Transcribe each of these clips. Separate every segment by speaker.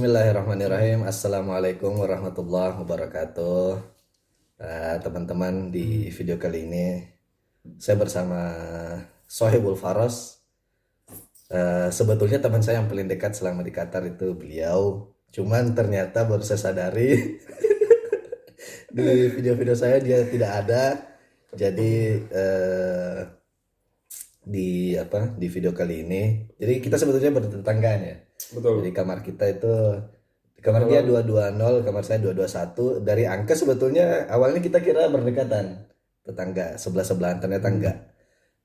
Speaker 1: Bismillahirrahmanirrahim. Assalamualaikum warahmatullahi wabarakatuh. Eh, teman-teman di video kali ini saya bersama Sohibul Faros. Eh, sebetulnya teman saya yang paling dekat selama di Qatar itu beliau. Cuman ternyata baru saya sadari di video-video saya dia tidak ada. Jadi eh, di apa di video kali ini. Jadi kita sebetulnya bertetanggaan ya.
Speaker 2: Betul.
Speaker 1: Jadi kamar kita itu kamar dia 220, kamar saya 221. Dari angka sebetulnya awalnya kita kira berdekatan tetangga sebelah sebelahan ternyata
Speaker 2: Hmm.
Speaker 1: enggak.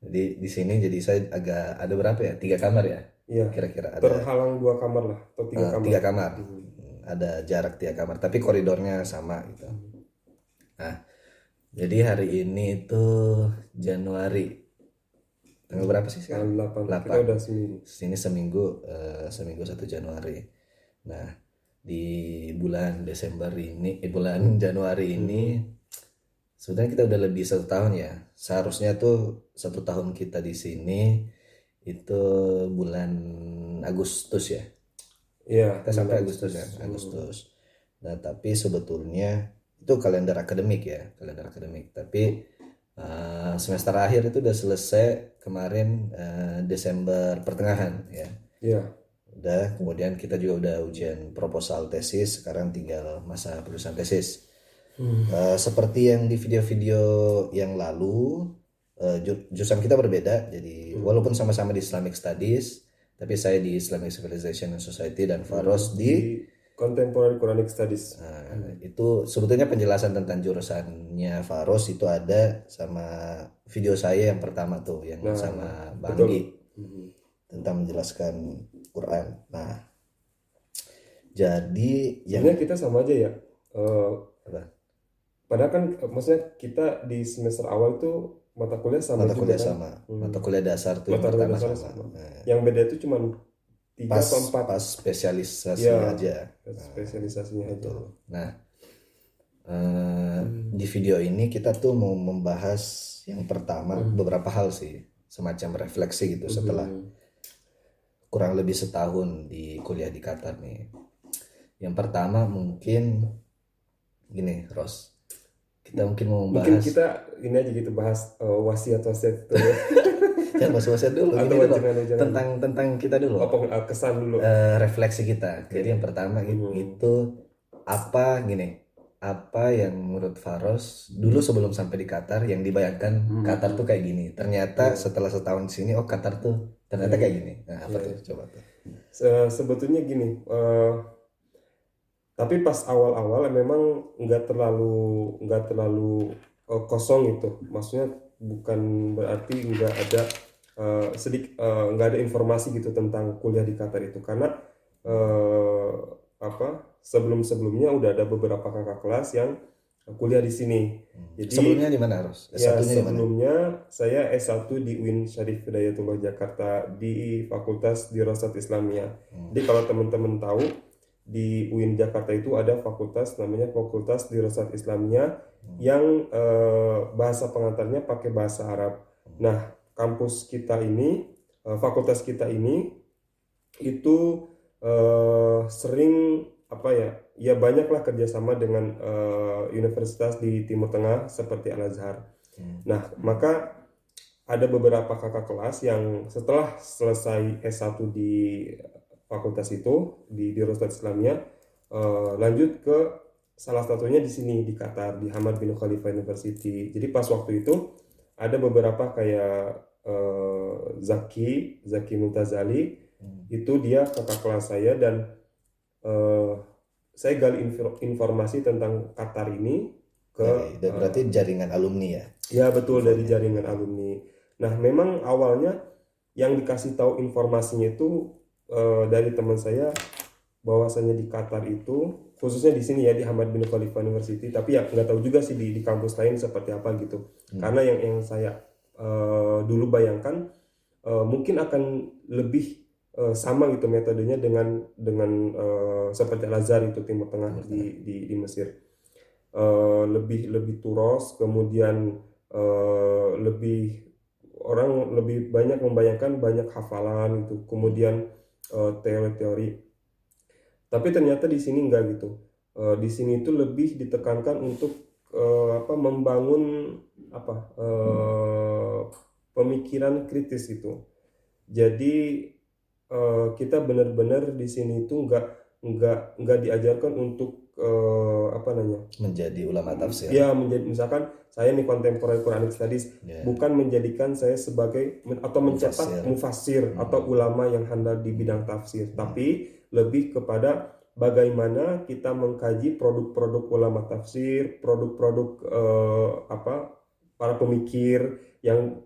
Speaker 1: Jadi di sini jadi saya agak ada berapa ya? Tiga kamar ya
Speaker 2: Iya.
Speaker 1: kira-kira ada
Speaker 2: Terhalang dua kamar lah atau tiga
Speaker 1: eh,
Speaker 2: kamar.
Speaker 1: tiga kamar.
Speaker 2: Hmm.
Speaker 1: Ada jarak tiga kamar tapi koridornya sama gitu. Nah jadi hari ini itu Januari tanggal berapa sih sekarang?
Speaker 2: Tanggal 8.
Speaker 1: Delapan.
Speaker 2: Kita udah seminggu.
Speaker 1: sini seminggu eh, seminggu 1 Januari. Nah, di bulan Desember ini, eh, bulan Januari ini, sebenarnya kita udah lebih satu tahun ya. Seharusnya tuh satu tahun kita di sini itu bulan Agustus ya.
Speaker 2: Iya.
Speaker 1: Kita sampai
Speaker 2: bulan
Speaker 1: Agustus ya,
Speaker 2: Hmm.
Speaker 1: Agustus. Nah, tapi sebetulnya itu kalender akademik ya, kalender akademik. Tapi eh, semester akhir itu udah selesai kemarin eh, Desember pertengahan ya.
Speaker 2: Iya.
Speaker 1: Udah, kemudian kita juga udah ujian proposal tesis, sekarang tinggal masa penulisan tesis.
Speaker 2: Hmm.
Speaker 1: Eh, seperti yang di video-video yang lalu, ju- jurusan kita berbeda. Jadi walaupun sama-sama di Islamic Studies, tapi saya di Islamic Civilization and Society dan Faros di
Speaker 2: Contemporary Quranic Studies.
Speaker 1: Nah, itu sebetulnya penjelasan tentang jurusannya Faros itu ada sama video saya yang pertama tuh yang
Speaker 2: Nah,
Speaker 1: sama Bang
Speaker 2: betul.
Speaker 1: Gi
Speaker 2: Hmm.
Speaker 1: tentang menjelaskan Quran. Nah, jadi yang
Speaker 2: kita sama aja ya. Eh,
Speaker 1: Apa?
Speaker 2: padahal kan eh, maksudnya kita di semester awal tuh mata kuliah sama
Speaker 1: mata
Speaker 2: juga
Speaker 1: kuliah
Speaker 2: kan.
Speaker 1: sama,
Speaker 2: Hmm.
Speaker 1: mata kuliah dasar tuh yang
Speaker 2: Mata kuliah
Speaker 1: pertama
Speaker 2: dasar
Speaker 1: sama.
Speaker 2: sama.
Speaker 1: Nah,
Speaker 2: Yang beda itu cuma tiga
Speaker 1: pas
Speaker 2: atau empat
Speaker 1: pas spesialisasi
Speaker 2: Iya.
Speaker 1: aja.
Speaker 2: spesialisasinya.
Speaker 1: Betul. Nah, eh, di video ini kita tuh mau membahas yang pertama beberapa hal sih, semacam refleksi gitu setelah
Speaker 2: Hmm.
Speaker 1: kurang lebih setahun di kuliah di Qatar nih. Yang pertama mungkin gini, Ros. Kita mungkin mau
Speaker 2: Mungkin
Speaker 1: membahas
Speaker 2: kita ini aja gitu bahas eh, wasiat-wasiat itu ya.
Speaker 1: jangan bahas bahas dulu ini dulu
Speaker 2: jangan-jangan.
Speaker 1: tentang tentang kita dulu.
Speaker 2: apa eh, kesan dulu.
Speaker 1: Eh, refleksi kita. Jadi yang pertama
Speaker 2: Hmm.
Speaker 1: itu apa gini? Apa yang menurut Faros dulu sebelum sampai di Qatar yang dibayangkan
Speaker 2: Hmm.
Speaker 1: Qatar tuh kayak gini. Ternyata setelah setahun di sini oh Qatar tuh ternyata
Speaker 2: Iya.
Speaker 1: kayak gini. Nah, apa
Speaker 2: Iya,
Speaker 1: tuh? Coba tuh.
Speaker 2: Se- sebetulnya gini eh, tapi pas awal-awal memang nggak terlalu nggak terlalu eh, kosong itu maksudnya bukan berarti nggak ada eh, sedik eh, nggak ada informasi gitu tentang kuliah di Qatar itu karena eh, apa sebelum-sebelumnya udah ada beberapa kakak kelas yang kuliah di sini jadi
Speaker 1: Sebelumnya di mana, Ros?
Speaker 2: Ya, sebelumnya saya S1 di UIN Syarif Hidayatullah Jakarta di Fakultas Dirasat Islamiyah.
Speaker 1: Hmm.
Speaker 2: Jadi kalau teman-teman tahu di UIN Jakarta itu ada fakultas namanya Fakultas Dirasat Islamiyah
Speaker 1: Hmm.
Speaker 2: yang eh, bahasa pengantarnya pakai bahasa Arab. Nah, kampus kita ini, eh, fakultas kita ini itu eh, sering apa ya? Ya banyaklah kerjasama dengan eh, universitas di Timur Tengah seperti Al Azhar.
Speaker 1: Hmm.
Speaker 2: Nah, maka ada beberapa kakak kelas yang setelah selesai S1 di fakultas itu di Dirostat Islamiyah eh, lanjut ke salah satunya di sini di Qatar di Hamad bin Khalifa University. Jadi pas waktu itu ada beberapa kayak eh, Zaki, Zaki Mutazali
Speaker 1: Hmm.
Speaker 2: itu dia kakak kelas saya dan eh, saya gali info- informasi tentang Qatar ini ke
Speaker 1: Dari- dari- berarti jaringan alumni ya.
Speaker 2: Ya betul dari jaringan alumni. Nah memang awalnya yang dikasih tahu informasinya itu eh, dari teman saya bahwasanya di Qatar itu khususnya di sini ya di Hamad bin Khalifa University tapi ya nggak tahu juga sih di, di kampus lain seperti apa gitu.
Speaker 1: Hmm.
Speaker 2: Karena yang yang saya eh, dulu bayangkan eh, mungkin akan lebih eh, sama gitu metodenya dengan dengan eh, seperti Al Azhar itu Timur Tengah
Speaker 1: Timur
Speaker 2: di, di di Mesir Eh, lebih lebih turos kemudian eh, lebih orang lebih banyak membayangkan banyak hafalan gitu kemudian eh, teori-teori Tapi ternyata di sini enggak gitu. Eh, di sini itu lebih ditekankan untuk eh, apa membangun apa eh, pemikiran kritis itu. Jadi eh, kita benar-benar di sini itu enggak enggak enggak diajarkan untuk eh, apa namanya?
Speaker 1: menjadi ulama tafsir
Speaker 2: Ya menjadi misalkan saya nih contemporary Quranic studies
Speaker 1: Ya.
Speaker 2: bukan menjadikan saya sebagai atau mencetak
Speaker 1: Mufasir.
Speaker 2: mufasir
Speaker 1: Hmm.
Speaker 2: atau ulama yang handal di bidang tafsir, tapi lebih kepada bagaimana kita mengkaji produk-produk ulama tafsir, produk-produk eh, apa para pemikir yang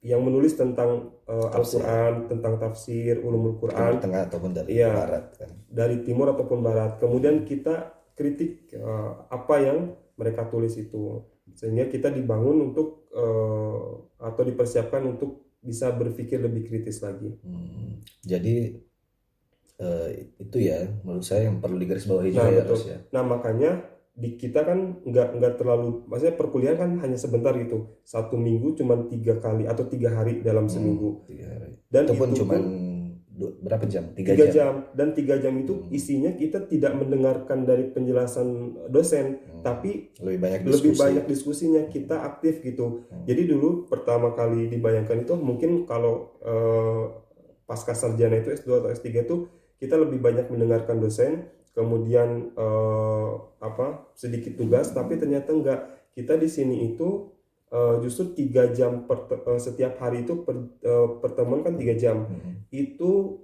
Speaker 2: yang menulis tentang
Speaker 1: Tafsir.
Speaker 2: Al-Qur'an, tentang tafsir, ulumul Quran
Speaker 1: tengah ataupun dari
Speaker 2: Iya.
Speaker 1: barat kan
Speaker 2: dari timur ataupun barat. Kemudian kita kritik eh, apa yang mereka tulis itu sehingga kita dibangun untuk eh, atau dipersiapkan untuk bisa berpikir lebih kritis lagi.
Speaker 1: Hmm, jadi eh, itu ya menurut saya yang perlu digarisbawahi juga
Speaker 2: Nah,
Speaker 1: ya
Speaker 2: betul.
Speaker 1: harus ya
Speaker 2: Nah makanya di kita kan nggak nggak terlalu, maksudnya perkuliahan kan hanya sebentar gitu, satu minggu cuma tiga kali atau tiga hari dalam
Speaker 1: Hmm,
Speaker 2: seminggu.
Speaker 1: tiga hari.
Speaker 2: Dan
Speaker 1: itu pun
Speaker 2: itu
Speaker 1: du- berapa jam tiga,
Speaker 2: tiga
Speaker 1: jam,
Speaker 2: jam dan tiga jam itu
Speaker 1: Hmm.
Speaker 2: isinya kita tidak mendengarkan dari penjelasan dosen,
Speaker 1: Hmm,
Speaker 2: tapi
Speaker 1: lebih banyak
Speaker 2: lebih
Speaker 1: diskusi
Speaker 2: banyak diskusinya kita aktif gitu
Speaker 1: Hmm.
Speaker 2: jadi dulu pertama kali dibayangkan itu mungkin kalau eh, pasca sarjana itu S2 atau S3 itu kita lebih banyak mendengarkan dosen kemudian eh, apa sedikit tugas tapi ternyata enggak. Kita di sini itu eh, justru tiga jam per, eh, setiap hari itu per, eh, pertemuan kan tiga jam.
Speaker 1: Hmm,
Speaker 2: itu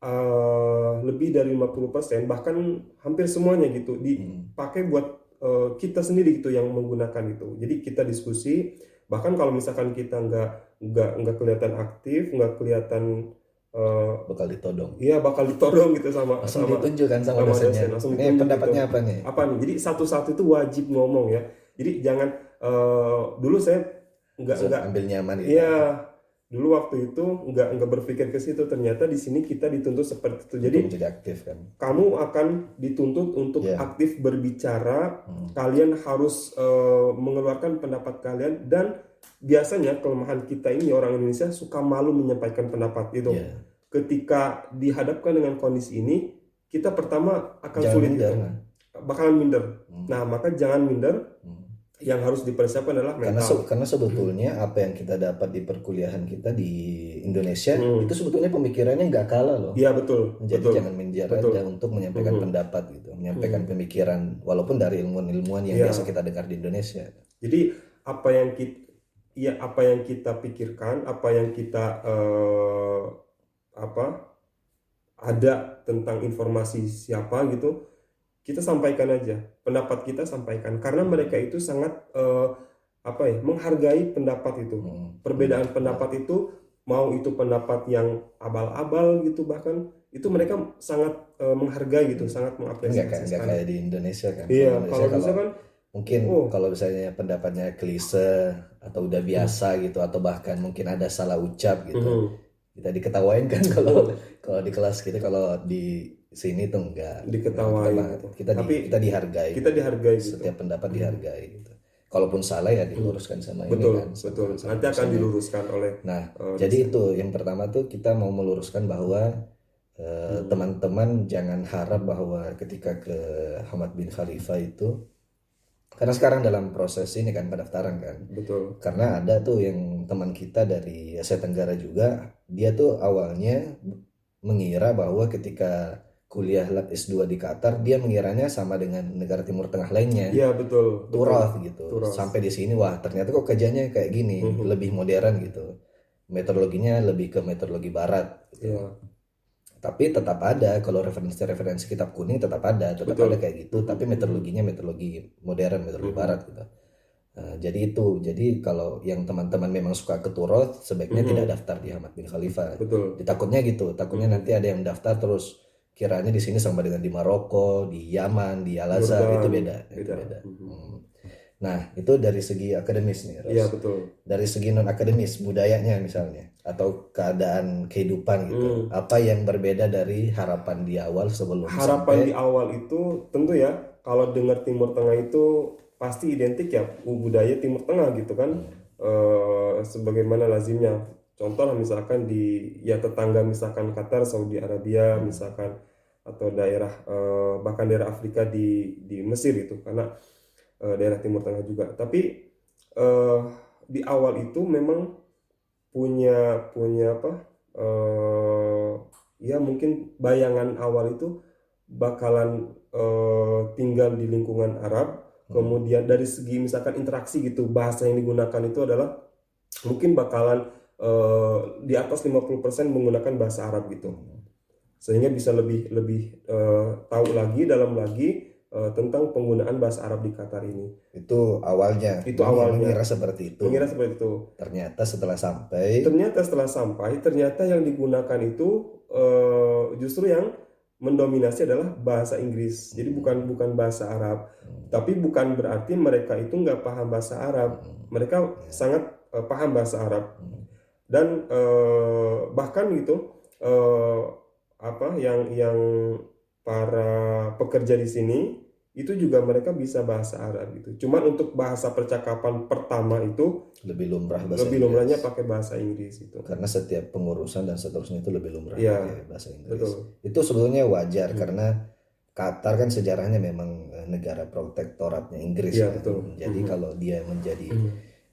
Speaker 2: eh, lebih dari 50% bahkan hampir semuanya gitu di
Speaker 1: hmm,
Speaker 2: pakai buat eh, kita sendiri gitu yang menggunakan itu. Jadi kita diskusi, bahkan kalau misalkan kita nggak nggak nggak kelihatan aktif, nggak kelihatan, eh
Speaker 1: bakal ditodong
Speaker 2: iya bakal ditodong gitu sama
Speaker 1: langsung
Speaker 2: sama
Speaker 1: ditunjukkan sama,
Speaker 2: sama
Speaker 1: dosennya
Speaker 2: dosen, langsung
Speaker 1: ini
Speaker 2: ditunjuk
Speaker 1: pendapatnya
Speaker 2: gitu.
Speaker 1: apa nih
Speaker 2: apa nih? Jadi satu-satu itu wajib ngomong ya. Jadi jangan eh, dulu saya nggak nggak
Speaker 1: ambil nyaman gitu
Speaker 2: Iya, dulu waktu itu nggak nggak berpikir ke situ. Ternyata di sini kita dituntut seperti itu. Jadi
Speaker 1: Untuk menjadi aktif kan
Speaker 2: kamu akan dituntut untuk
Speaker 1: Iya.
Speaker 2: aktif berbicara
Speaker 1: Hmm,
Speaker 2: kalian harus eh, mengeluarkan pendapat kalian dan biasanya kelemahan kita ini orang Indonesia suka malu menyampaikan pendapat itu.
Speaker 1: iya.
Speaker 2: Ketika dihadapkan dengan kondisi ini, kita pertama akan
Speaker 1: jangan
Speaker 2: sulit
Speaker 1: minder
Speaker 2: gitu. bakalan minder.
Speaker 1: Hmm,
Speaker 2: Nah, maka jangan minder.
Speaker 1: hmm.
Speaker 2: Yang harus dipersiapkan adalah
Speaker 1: karena
Speaker 2: mental.
Speaker 1: se- karena sebetulnya apa yang kita dapat di perkuliahan kita di Indonesia
Speaker 2: Hmm.
Speaker 1: itu sebetulnya pemikirannya nggak kalah loh
Speaker 2: Iya betul,
Speaker 1: jadi
Speaker 2: betul.
Speaker 1: jangan aja untuk menyampaikan
Speaker 2: Mhm.
Speaker 1: pendapat gitu menyampaikan pemikiran walaupun dari ilmuwan-ilmuwan yang
Speaker 2: Iya.
Speaker 1: biasa kita dengar di Indonesia
Speaker 2: Jadi apa yang kita ya apa yang kita pikirkan, apa yang kita eh, apa ada tentang informasi siapa gitu, kita sampaikan aja pendapat kita sampaikan karena mereka itu sangat eh, apa ya menghargai pendapat itu.
Speaker 1: Hmm.
Speaker 2: Perbedaan pendapat itu mau itu pendapat yang abal-abal gitu bahkan itu mereka sangat eh, menghargai gitu, sangat
Speaker 1: Kan nggak
Speaker 2: mengapresiasi sekali.
Speaker 1: kayak di Indonesia kan
Speaker 2: Iya,
Speaker 1: Indonesia
Speaker 2: kalau bisa kan
Speaker 1: mungkin
Speaker 2: Oh.
Speaker 1: kalau misalnya pendapatnya klise atau udah biasa gitu atau bahkan mungkin ada salah ucap gitu
Speaker 2: mhm.
Speaker 1: kita diketawain kan kalau kalau di kelas kita kalau di sini tuh enggak
Speaker 2: Diketawain
Speaker 1: kita,
Speaker 2: gitu.
Speaker 1: kita, di-
Speaker 2: Tapi
Speaker 1: kita dihargai
Speaker 2: kita dihargai gitu.
Speaker 1: setiap pendapat dihargai gitu kalaupun salah ya diluruskan sama
Speaker 2: betul
Speaker 1: ini kan sama-
Speaker 2: betul
Speaker 1: sama
Speaker 2: nanti akan diluruskan oleh
Speaker 1: nah
Speaker 2: eh,
Speaker 1: jadi itu yang pertama tuh kita mau meluruskan bahwa eh,
Speaker 2: Hmm.
Speaker 1: teman-teman jangan harap bahwa ketika ke Hamad bin Khalifah itu karena sekarang dalam proses ini kan pendaftaran kan
Speaker 2: betul
Speaker 1: karena ada tuh yang teman kita dari Asia Tenggara juga dia tuh awalnya mengira bahwa ketika kuliah S2 di Qatar dia mengiranya sama dengan negara Timur Tengah lainnya
Speaker 2: iya betul.
Speaker 1: Turath gitu sampai di sini wah ternyata kok kajiannya kayak gini
Speaker 2: Mhm.
Speaker 1: lebih modern gitu metodologinya lebih ke metodologi barat gitu.
Speaker 2: Iya.
Speaker 1: Tapi tetap ada kalau referensi-referensi kitab kuning tetap ada tetap
Speaker 2: Betul.
Speaker 1: ada kayak gitu tapi metodologinya metodologi modern metodologi
Speaker 2: Mhm.
Speaker 1: barat gitu Nah, jadi itu jadi kalau yang teman-teman memang suka ke Turath sebaiknya
Speaker 2: Mhm.
Speaker 1: tidak daftar di Ahmad bin Khalifah
Speaker 2: betul
Speaker 1: ditakutnya gitu takutnya
Speaker 2: Mhm.
Speaker 1: nanti ada yang daftar terus kiranya di sini sama dengan di Maroko di Yaman di Al Azhar itu beda itu
Speaker 2: Beda.
Speaker 1: beda
Speaker 2: Mhm.
Speaker 1: Hmm. Nah itu dari segi akademis nih Ros.
Speaker 2: iya betul
Speaker 1: dari segi non akademis budayanya misalnya atau keadaan kehidupan gitu
Speaker 2: Hmm.
Speaker 1: apa yang berbeda dari harapan di awal sebelum
Speaker 2: harapan
Speaker 1: sampai
Speaker 2: di awal itu tentu ya kalau dengar Timur Tengah itu pasti identik ya budaya Timur Tengah gitu kan Eh, sebagaimana lazimnya contoh lah misalkan di ya tetangga misalkan Qatar Saudi Arabia
Speaker 1: Hmm.
Speaker 2: misalkan atau daerah eh, bahkan daerah Afrika di di Mesir itu karena eh, daerah Timur Tengah juga. Tapi eh, di awal itu memang punya punya apa? eh, ya mungkin bayangan awal itu bakalan eh, tinggal di lingkungan Arab. Kemudian dari segi misalkan interaksi gitu bahasa yang digunakan itu adalah mungkin bakalan eh, di atas 50% menggunakan bahasa Arab gitu sehingga bisa lebih lebih eh, tahu lagi dalam lagi eh, tentang penggunaan bahasa Arab di Qatar ini.
Speaker 1: Itu awalnya.
Speaker 2: Itu awalnya.
Speaker 1: Mengira seperti itu.
Speaker 2: mengira seperti itu.
Speaker 1: Ternyata setelah sampai
Speaker 2: ternyata setelah sampai ternyata yang digunakan itu eh, justru yang mendominasi adalah bahasa Inggris. Jadi bukan bukan bahasa Arab. Tapi bukan berarti mereka itu nggak paham bahasa Arab. Mereka sangat eh, paham bahasa Arab. Dan eh, bahkan gitu eh, apa yang yang para pekerja di sini itu juga mereka bisa bahasa Arab gitu. Cuman untuk bahasa percakapan pertama itu
Speaker 1: lebih lumrah bahasa
Speaker 2: lebih
Speaker 1: Inggris.
Speaker 2: lumrahnya pakai bahasa Inggris itu.
Speaker 1: Karena setiap pengurusan dan seterusnya itu lebih lumrah
Speaker 2: Iya,
Speaker 1: pakai bahasa Inggris.
Speaker 2: Betul.
Speaker 1: Itu sebetulnya wajar
Speaker 2: Hmm.
Speaker 1: karena Qatar kan sejarahnya memang eh, negara protektoratnya Inggris
Speaker 2: Iya,
Speaker 1: kan.
Speaker 2: betul.
Speaker 1: Jadi
Speaker 2: Mhm.
Speaker 1: kalau dia menjadi
Speaker 2: Mhm.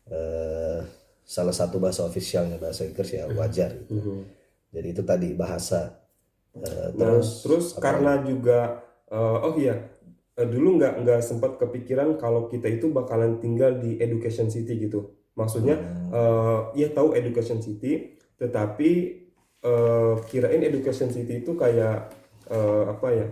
Speaker 1: eh, salah satu bahasa ofisialnya bahasa Inggris ya wajar gitu.
Speaker 2: Mhm.
Speaker 1: Jadi itu tadi bahasa Eh,
Speaker 2: Nah,
Speaker 1: terus
Speaker 2: terus
Speaker 1: apa
Speaker 2: karena juga eh, oh iya eh, dulu nggak nggak sempat kepikiran kalau kita itu bakalan tinggal di education city gitu. Maksudnya
Speaker 1: Hmm.
Speaker 2: eh ya tahu education city, tetapi eh, kirain education city itu kayak eh, apa ya?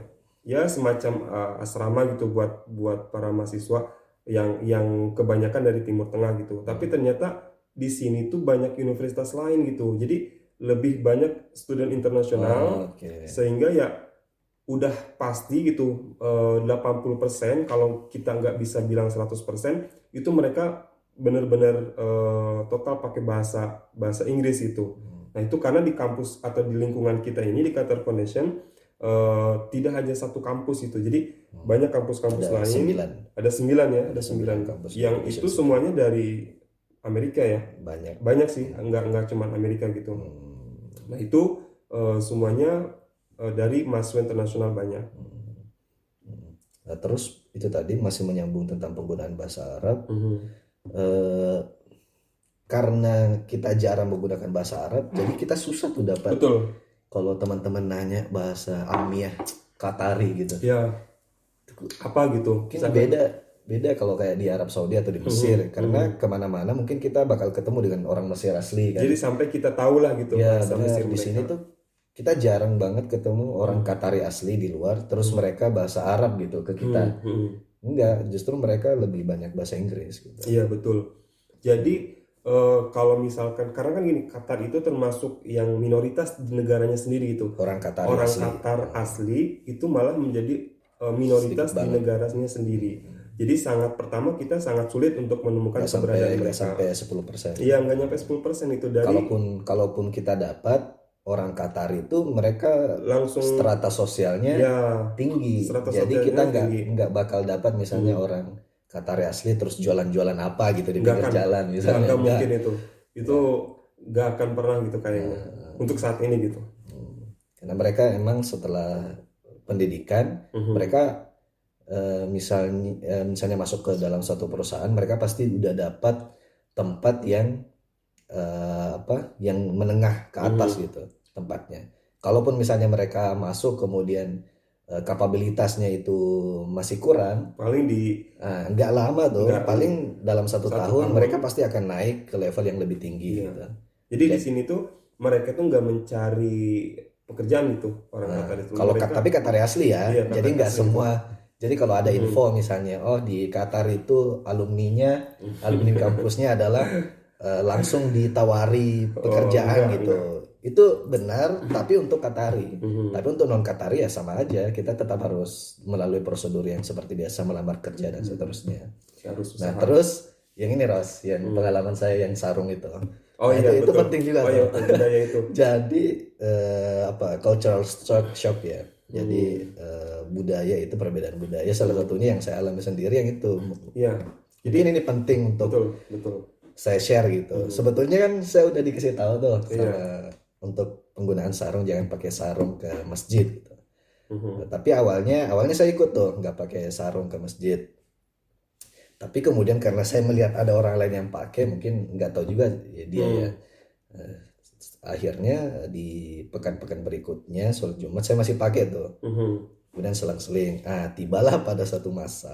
Speaker 2: Ya semacam eh, asrama gitu buat buat para mahasiswa yang yang kebanyakan dari Timur Tengah gitu. Tapi ternyata di sini tuh banyak universitas lain gitu. Jadi lebih banyak student internasional
Speaker 1: Oh, oke.
Speaker 2: sehingga ya udah pasti gitu eh, 80% kalau kita nggak bisa bilang 100% itu mereka benar-benar eh, total pakai bahasa bahasa Inggris itu. Nah itu karena di kampus atau di lingkungan kita ini di Qatar Foundation eh, tidak hanya satu kampus itu, jadi banyak kampus-kampus
Speaker 1: Ada
Speaker 2: lain.
Speaker 1: sembilan
Speaker 2: Ada sembilan ya, ada
Speaker 1: Sembilan
Speaker 2: sembilan.
Speaker 1: kampus
Speaker 2: Yang itu semuanya dari Amerika ya,
Speaker 1: banyak.
Speaker 2: banyak sih, nggak nggak cuma Amerika gitu.
Speaker 1: Hmm.
Speaker 2: Nah itu eh, semuanya eh, dari mahasiswa internasional banyak.
Speaker 1: Nah, terus itu tadi masih menyambung tentang penggunaan bahasa Arab.
Speaker 2: Mhm.
Speaker 1: Eh, karena kita jarang menggunakan bahasa Arab, jadi kita susah tuh dapat.
Speaker 2: Betul,
Speaker 1: Kalau teman-teman nanya bahasa Amiyah Qatari gitu,
Speaker 2: ya apa gitu?
Speaker 1: mungkin
Speaker 2: Misalkan-
Speaker 1: beda beda kalau kayak di Arab Saudi atau di Mesir,
Speaker 2: Mhm,
Speaker 1: karena ke mana-mana mungkin kita bakal ketemu dengan orang Mesir asli kan.
Speaker 2: Jadi sampai kita tahu lah gitu
Speaker 1: ya benar.
Speaker 2: Mesir
Speaker 1: di sini tuh kita jarang banget ketemu orang
Speaker 2: Hmm.
Speaker 1: Qatari asli di luar, terus mereka bahasa Arab gitu ke kita.
Speaker 2: Hmm, hmm.
Speaker 1: Enggak, justru mereka lebih banyak bahasa Inggris gitu.
Speaker 2: Iya betul. Jadi eh, kalau misalkan karena kan gini Qatar itu termasuk yang minoritas di negaranya sendiri gitu.
Speaker 1: Orang Qatari
Speaker 2: Orang
Speaker 1: asli.
Speaker 2: Qatar asli itu malah menjadi eh, minoritas di negaranya sendiri. Jadi sangat pertama kita sangat sulit untuk menemukan
Speaker 1: sampai
Speaker 2: keberadaan
Speaker 1: nggak
Speaker 2: mereka.
Speaker 1: sampai 10%.
Speaker 2: Iya nggak nyampe 10% itu dari
Speaker 1: Kalaupun kalaupun kita dapat orang Qatar itu mereka
Speaker 2: langsung
Speaker 1: strata sosialnya
Speaker 2: ya
Speaker 1: tinggi.
Speaker 2: strata
Speaker 1: Jadi kita nggak nggak bakal dapat misalnya
Speaker 2: Hmm.
Speaker 1: orang Qatari asli terus jualan-jualan apa gitu di pinggir jalan misalnya.
Speaker 2: Nggak. mungkin itu. Itu nggak akan pernah gitu kayaknya. Untuk saat ini gitu.
Speaker 1: Hmm. Karena mereka emang setelah pendidikan
Speaker 2: Mhm.
Speaker 1: mereka eh, misalnya eh, misalnya masuk ke dalam suatu perusahaan mereka pasti udah dapat tempat yang eh, apa yang menengah ke atas gitu tempatnya kalaupun misalnya mereka masuk kemudian eh, kapabilitasnya itu masih kurang
Speaker 2: Paling di
Speaker 1: ah, nggak lama tuh
Speaker 2: Nggak.
Speaker 1: paling dalam satu,
Speaker 2: Satu
Speaker 1: tahun,
Speaker 2: tahun.
Speaker 1: mereka pasti akan naik ke level yang lebih tinggi
Speaker 2: Iya.
Speaker 1: gitu
Speaker 2: Jadi di sini tuh mereka tuh nggak mencari pekerjaan gitu orang
Speaker 1: Nah,
Speaker 2: itu.
Speaker 1: kalau
Speaker 2: mereka,
Speaker 1: tapi Qatari asli ya
Speaker 2: Iya,
Speaker 1: jadi nggak semua jadi kalau ada
Speaker 2: Hmm.
Speaker 1: info misalnya oh di Qatar itu alumninya alumni kampusnya adalah eh, langsung ditawari pekerjaan
Speaker 2: enggak,
Speaker 1: gitu. itu benar tapi untuk Qatari.
Speaker 2: Mhm.
Speaker 1: tapi untuk non Qatari ya sama aja kita tetap harus melalui prosedur yang seperti biasa melamar kerja dan seterusnya.
Speaker 2: Harus
Speaker 1: nah terus yang ini Ros yang
Speaker 2: Hmm.
Speaker 1: pengalaman saya yang sarung itu.
Speaker 2: Oh
Speaker 1: Nah,
Speaker 2: iya
Speaker 1: itu, itu penting juga
Speaker 2: Oh iya, budaya itu.
Speaker 1: jadi eh, apa cultural shock, shock ya jadi
Speaker 2: Hmm.
Speaker 1: eh, budaya itu perbedaan budaya salah satunya yang saya alami sendiri yang itu
Speaker 2: Iya,
Speaker 1: jadi ini penting untuk
Speaker 2: betul, betul.
Speaker 1: saya share gitu sebetulnya kan saya udah dikasih tahu tuh
Speaker 2: Hmm. Iya.
Speaker 1: sama untuk penggunaan sarung jangan pakai sarung ke masjid gitu
Speaker 2: Mhm.
Speaker 1: Tapi awalnya awalnya saya ikut tuh nggak pakai sarung ke masjid. Tapi kemudian karena saya melihat ada orang lain yang pakai, mungkin nggak tahu juga ya dia
Speaker 2: Hmm.
Speaker 1: ya. Akhirnya di pekan-pekan berikutnya sholat Jumat saya masih pakai tuh.
Speaker 2: Mhm.
Speaker 1: Kemudian selang-seling. Ah, tibalah pada satu masa.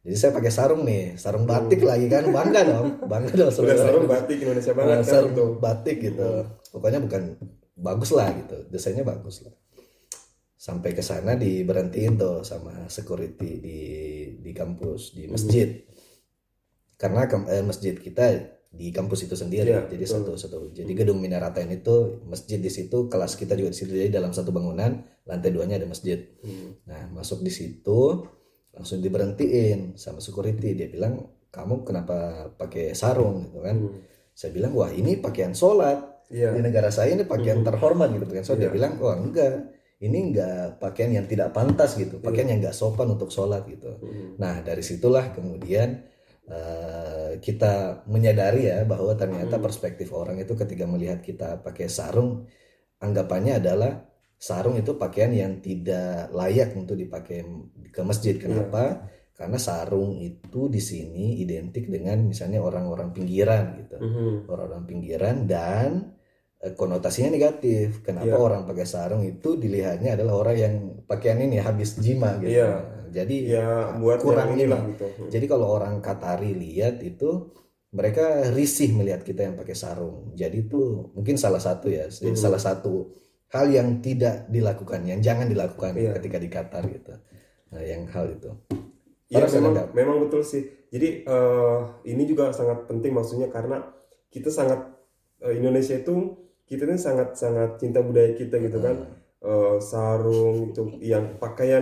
Speaker 1: Jadi saya pakai sarung nih, sarung batik lagi kan, bangga dong, bangga dong.
Speaker 2: Udah sarung batik Indonesia
Speaker 1: Nah,
Speaker 2: banget kan
Speaker 1: sarung
Speaker 2: itu.
Speaker 1: batik gitu. Pokoknya bukan bagus lah gitu, desainnya bagus lah. Sampai ke sana diberhentiin tuh sama security di di kampus, di masjid. Karena kam- eh, masjid kita di kampus itu sendiri,
Speaker 2: Iya,
Speaker 1: jadi
Speaker 2: betul.
Speaker 1: satu satu. Jadi gedung Minaratain itu masjid di situ, kelas kita juga di situ. Jadi dalam satu bangunan, lantai duanya ada masjid.
Speaker 2: Hmm.
Speaker 1: Nah, masuk di situ langsung diberhentiin sama security. Dia bilang, "Kamu kenapa pakai sarung?" gitu kan.
Speaker 2: Hmm.
Speaker 1: Saya bilang, "Wah, ini pakaian sholat.
Speaker 2: Iya.
Speaker 1: Di negara saya ini pakaian
Speaker 2: Mhm.
Speaker 1: terhormat gitu pakaian sholat." Dia
Speaker 2: Iya.
Speaker 1: bilang, "Wah, enggak. Ini enggak pakaian yang tidak pantas gitu. Pakaian yang enggak sopan untuk sholat gitu."
Speaker 2: Mhm.
Speaker 1: Nah, dari situlah kemudian eh, kita menyadari ya bahwa ternyata
Speaker 2: Hmm.
Speaker 1: perspektif orang itu ketika melihat kita pakai sarung, anggapannya adalah sarung itu pakaian yang tidak layak untuk dipakai ke masjid.
Speaker 2: Iya.
Speaker 1: Kenapa? Karena sarung itu di sini identik dengan misalnya orang-orang pinggiran gitu.
Speaker 2: Mhm.
Speaker 1: Orang-orang pinggiran dan eh, konotasinya negatif. Kenapa
Speaker 2: Iya.
Speaker 1: orang pakai sarung itu dilihatnya adalah orang yang pakaian ini habis jima gitu.
Speaker 2: Iya.
Speaker 1: Jadi
Speaker 2: Ya buat
Speaker 1: kurang ini.
Speaker 2: inilah gitu. Hmm.
Speaker 1: Jadi kalau orang Qatari lihat itu mereka risih melihat kita yang pakai sarung. Jadi itu mungkin salah satu ya,
Speaker 2: Mhm.
Speaker 1: salah satu hal yang tidak dilakukan, yang jangan dilakukan
Speaker 2: Iya.
Speaker 1: ketika di Qatar gitu. Nah, yang hal itu.
Speaker 2: Ya
Speaker 1: Harus
Speaker 2: memang memang betul sih. Jadi eh, ini juga sangat penting maksudnya karena kita sangat eh, Indonesia itu kita ini sangat sangat cinta budaya kita gitu kan. Eh, sarung itu yang pakaian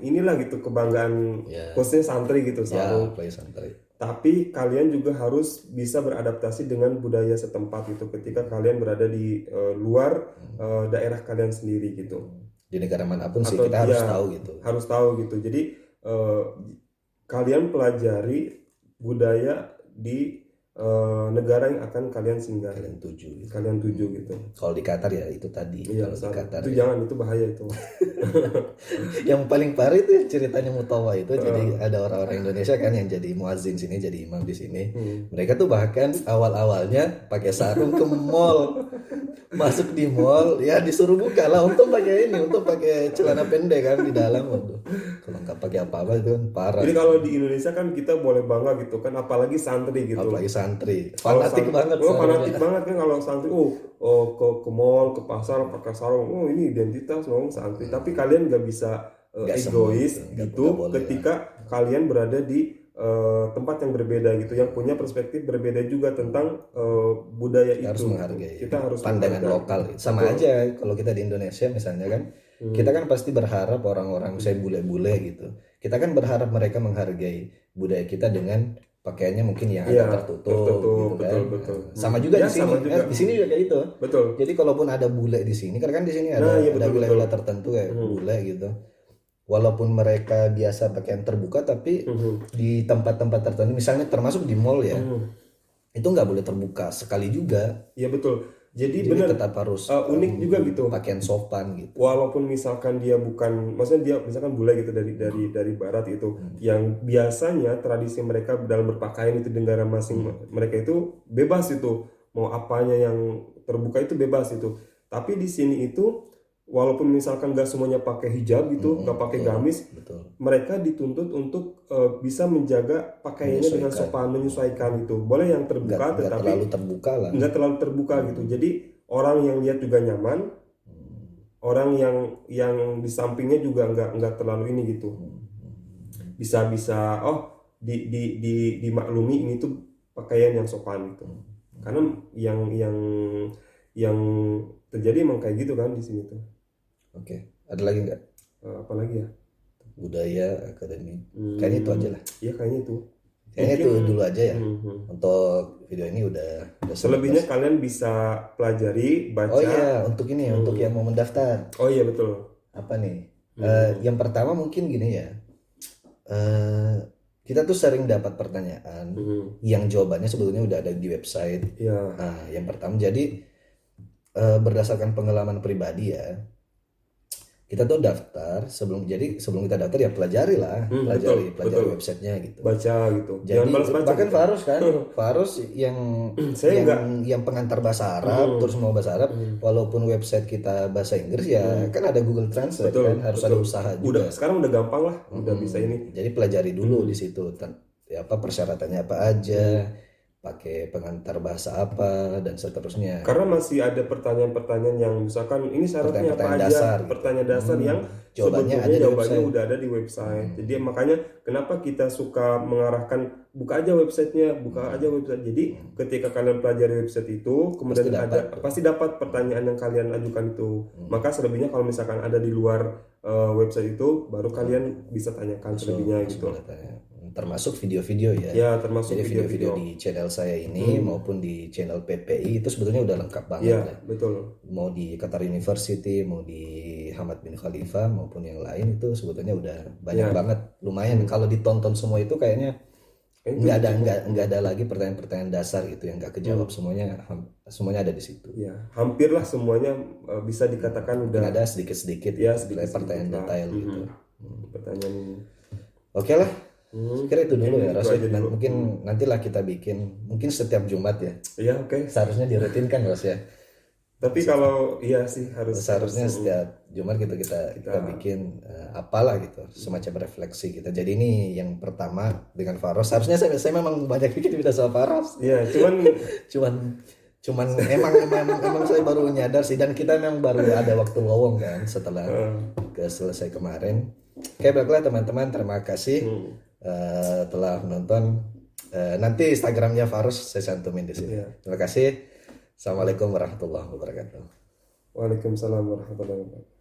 Speaker 2: inilah gitu kebanggaan
Speaker 1: Ya,
Speaker 2: khususnya santri gitu
Speaker 1: ya,
Speaker 2: sarung.
Speaker 1: play santri.
Speaker 2: Tapi kalian juga harus bisa beradaptasi dengan budaya setempat itu ketika kalian berada di eh, luar eh, daerah kalian sendiri gitu.
Speaker 1: Di negara mana pun sih
Speaker 2: Atau
Speaker 1: kita harus
Speaker 2: dia-
Speaker 1: tahu gitu.
Speaker 2: harus tahu gitu. Jadi eh, kalian pelajari budaya di eh, negara yang akan kalian singgah,
Speaker 1: Kalian tuju gitu.
Speaker 2: kalian tuju gitu.
Speaker 1: Kalau di Qatar ya itu tadi.
Speaker 2: Iya,
Speaker 1: Kalau di. Qatar
Speaker 2: itu
Speaker 1: ya.
Speaker 2: jangan itu bahaya itu.
Speaker 1: yang paling parah itu ceritanya Mutawa itu jadi
Speaker 2: Ah.
Speaker 1: ada orang-orang Indonesia kan yang jadi muazin sini jadi imam di sini
Speaker 2: Hmm.
Speaker 1: mereka tuh bahkan awal-awalnya pakai sarung ke mall masuk di mall ya disuruh buka lah untuk pakai ini untuk pakai celana pendek kan di dalam Waduh, kalau nggak pakai apa-apa itu kan parah
Speaker 2: Jadi kalau di Indonesia kan kita boleh bangga gitu kan, apalagi santri gitu.
Speaker 1: apalagi santri fanatik banget
Speaker 2: Oh, fanatik banget kan kalau santri. Oh, oh ke ke mall, ke pasar pakai sarung. Oh, ini identitas dong santri. Tapi kalian nggak bisa uh,
Speaker 1: Nggak semua
Speaker 2: egois
Speaker 1: gitu.
Speaker 2: Gitu ketika kalian berada di uh, tempat yang berbeda gitu, yang punya perspektif berbeda juga tentang uh, budaya
Speaker 1: Kita harus
Speaker 2: itu.
Speaker 1: menghargai
Speaker 2: Kita harus
Speaker 1: pandangan
Speaker 2: menghargai.
Speaker 1: lokal sama
Speaker 2: Betul.
Speaker 1: aja kalau kita di Indonesia misalnya kan
Speaker 2: Hmm.
Speaker 1: kita kan pasti berharap orang-orang saya bule-bule gitu kita kan berharap mereka menghargai budaya kita dengan pakaiannya mungkin yang agak tertutup,
Speaker 2: tertutup,
Speaker 1: gitu kan
Speaker 2: betul, betul.
Speaker 1: sama juga
Speaker 2: Ya,
Speaker 1: di sini
Speaker 2: sama
Speaker 1: Eh,
Speaker 2: juga.
Speaker 1: di sini juga kayak itu
Speaker 2: Betul.
Speaker 1: jadi kalaupun ada bule di sini karena kan di sini ada
Speaker 2: Nah,
Speaker 1: ada
Speaker 2: betul,
Speaker 1: wilayah
Speaker 2: betul.
Speaker 1: tertentu kayak
Speaker 2: Hmm.
Speaker 1: bule gitu walaupun mereka biasa pakaian terbuka tapi
Speaker 2: Mhm.
Speaker 1: di tempat-tempat tertentu misalnya termasuk di mall ya
Speaker 2: Mhm.
Speaker 1: itu nggak boleh terbuka sekali juga
Speaker 2: Iya betul. Jadi,
Speaker 1: jadi
Speaker 2: benar
Speaker 1: tetap harus
Speaker 2: uh, unik
Speaker 1: um,
Speaker 2: juga gitu.
Speaker 1: pakaian sopan gitu
Speaker 2: walaupun misalkan dia bukan maksudnya dia misalkan bule gitu dari dari dari barat itu yang biasanya tradisi mereka dalam berpakaian itu di negara masing mereka itu bebas itu mau apanya yang terbuka itu bebas itu tapi di sini itu walaupun misalkan gak semuanya pakai hijab gitu nggak pakai
Speaker 1: betul.
Speaker 2: gamis
Speaker 1: betul.
Speaker 2: mereka dituntut untuk eh, bisa menjaga pakaiannya dengan sopan menyesuaikan itu boleh yang
Speaker 1: nggak
Speaker 2: terbuka
Speaker 1: nggak
Speaker 2: tetapi
Speaker 1: terlalu terbuka lah.
Speaker 2: nggak terlalu terbuka gitu. Jadi orang yang lihat juga nyaman orang yang yang di sampingnya juga nggak nggak terlalu ini gitu. Bisa bisa oh di di di dimaklumi ini tuh pakaian yang sopan gitu. Karena yang yang yang terjadi emang kayak gitu kan di sini tuh
Speaker 1: oke ada lagi nggak?
Speaker 2: Eh, apalagi ya?
Speaker 1: Budaya akademi.
Speaker 2: Hmm,
Speaker 1: kayaknya itu aja lah.
Speaker 2: Iya kayaknya itu.
Speaker 1: Kayaknya itu
Speaker 2: Mungkin-
Speaker 1: dulu aja ya.
Speaker 2: Hmm, hmm.
Speaker 1: untuk video ini udah udah
Speaker 2: selebihnya
Speaker 1: sebatas.
Speaker 2: kalian bisa pelajari baca.
Speaker 1: Oh iya untuk ini
Speaker 2: Hmm.
Speaker 1: untuk yang mau mendaftar.
Speaker 2: Oh iya betul.
Speaker 1: Apa nih?
Speaker 2: Hmm.
Speaker 1: Eh, yang pertama mungkin gini ya. Eh, kita tuh sering dapat pertanyaan
Speaker 2: Hmm,
Speaker 1: yang jawabannya sebetulnya udah ada di website.
Speaker 2: Iya.
Speaker 1: Nah, yang pertama jadi eh, berdasarkan pengalaman pribadi ya, kita tuh daftar sebelum jadi sebelum kita daftar ya pelajari lah
Speaker 2: Hmm,
Speaker 1: pelajari
Speaker 2: betul,
Speaker 1: pelajari
Speaker 2: betul.
Speaker 1: websitenya gitu
Speaker 2: baca gitu
Speaker 1: jadi
Speaker 2: jangan balas baca
Speaker 1: bahkan Farus kan Farus yang
Speaker 2: Saya
Speaker 1: yang,
Speaker 2: enggak. Hmm.
Speaker 1: yang pengantar bahasa Arab terus mau bahasa Arab walaupun website kita bahasa Inggris ya kan ada Google Translate
Speaker 2: Hmm. Betul,
Speaker 1: kan harus ada usaha juga
Speaker 2: udah sekarang udah gampang lah udah bisa ini
Speaker 1: jadi pelajari dulu
Speaker 2: Hmm.
Speaker 1: di situ ya apa persyaratannya apa aja pakai pengantar bahasa apa dan seterusnya
Speaker 2: karena masih ada pertanyaan-pertanyaan yang misalkan ini syaratnya apa
Speaker 1: Pertanyaan-pertanyaan
Speaker 2: aja
Speaker 1: dasar
Speaker 2: pertanyaan dasar yang
Speaker 1: Jawabannya
Speaker 2: sebetulnya
Speaker 1: ada di
Speaker 2: jawabannya
Speaker 1: website. Hmm.
Speaker 2: udah ada di website jadi makanya kenapa kita suka mengarahkan buka aja websitenya buka aja website jadi ketika kalian pelajari website itu kemudian
Speaker 1: Hmm. Pasti
Speaker 2: ada
Speaker 1: dapat. Hmm.
Speaker 2: pasti dapat pertanyaan yang kalian ajukan itu maka selebihnya kalau misalkan ada di luar eh, website itu baru kalian bisa tanyakan selebihnya gitu
Speaker 1: tanya. Termasuk video-video ya.
Speaker 2: Ya termasuk
Speaker 1: jadi video-video. di channel saya ini maupun di channel PPI itu sebetulnya udah lengkap banget
Speaker 2: ya
Speaker 1: ya
Speaker 2: betul.
Speaker 1: Mau di Qatar University mau di Hamad bin Khalifa maupun yang lain itu sebetulnya udah banyak
Speaker 2: Ya.
Speaker 1: banget. Lumayan. Kalau ditonton semua itu kayaknya
Speaker 2: Itu
Speaker 1: nggak ada nggak nggak ada lagi pertanyaan-pertanyaan dasar gitu yang nggak kejawab.
Speaker 2: Hmm.
Speaker 1: semuanya semuanya ada di situ.
Speaker 2: Ya hampir lah semuanya eh, bisa dikatakan udah
Speaker 1: Dan ada sedikit-sedikit
Speaker 2: Ya,
Speaker 1: gitu,
Speaker 2: sedikit-sedikit
Speaker 1: pertanyaan detail
Speaker 2: Mhm.
Speaker 1: gitu.
Speaker 2: Pertanyaan
Speaker 1: oke lah
Speaker 2: Hmm.
Speaker 1: kira itu dulu ya Ros Dan
Speaker 2: dulu.
Speaker 1: mungkin nantilah kita bikin mungkin setiap Jumat ya.
Speaker 2: Ya oke.
Speaker 1: Seharusnya dirutinkan Ros ya.
Speaker 2: Tapi kalau iya sih harus
Speaker 1: seharusnya
Speaker 2: harus-
Speaker 1: setiap Jumat gitu kita kita bikin eh, apalah gitu semacam refleksi kita jadi ini yang pertama dengan Faros. Harusnya saya, saya memang banyak bikin video sama Faros.
Speaker 2: Iya, cuman
Speaker 1: cuman cuman emang emang emang saya baru nyadar sih. Dan kita memang baru ada waktu lowong kan setelah
Speaker 2: eh,
Speaker 1: ke selesai kemarin. Oke baiklah teman-teman terima kasih.
Speaker 2: Hmm,
Speaker 1: eh, telah menonton. Eh, nanti Instagramnya Faros saya cantumin di sini.
Speaker 2: Iya.
Speaker 1: terima kasih. Assalamualaikum warahmatullahi wabarakatuh.
Speaker 2: Waalaikumsalam warahmatullahi wabarakatuh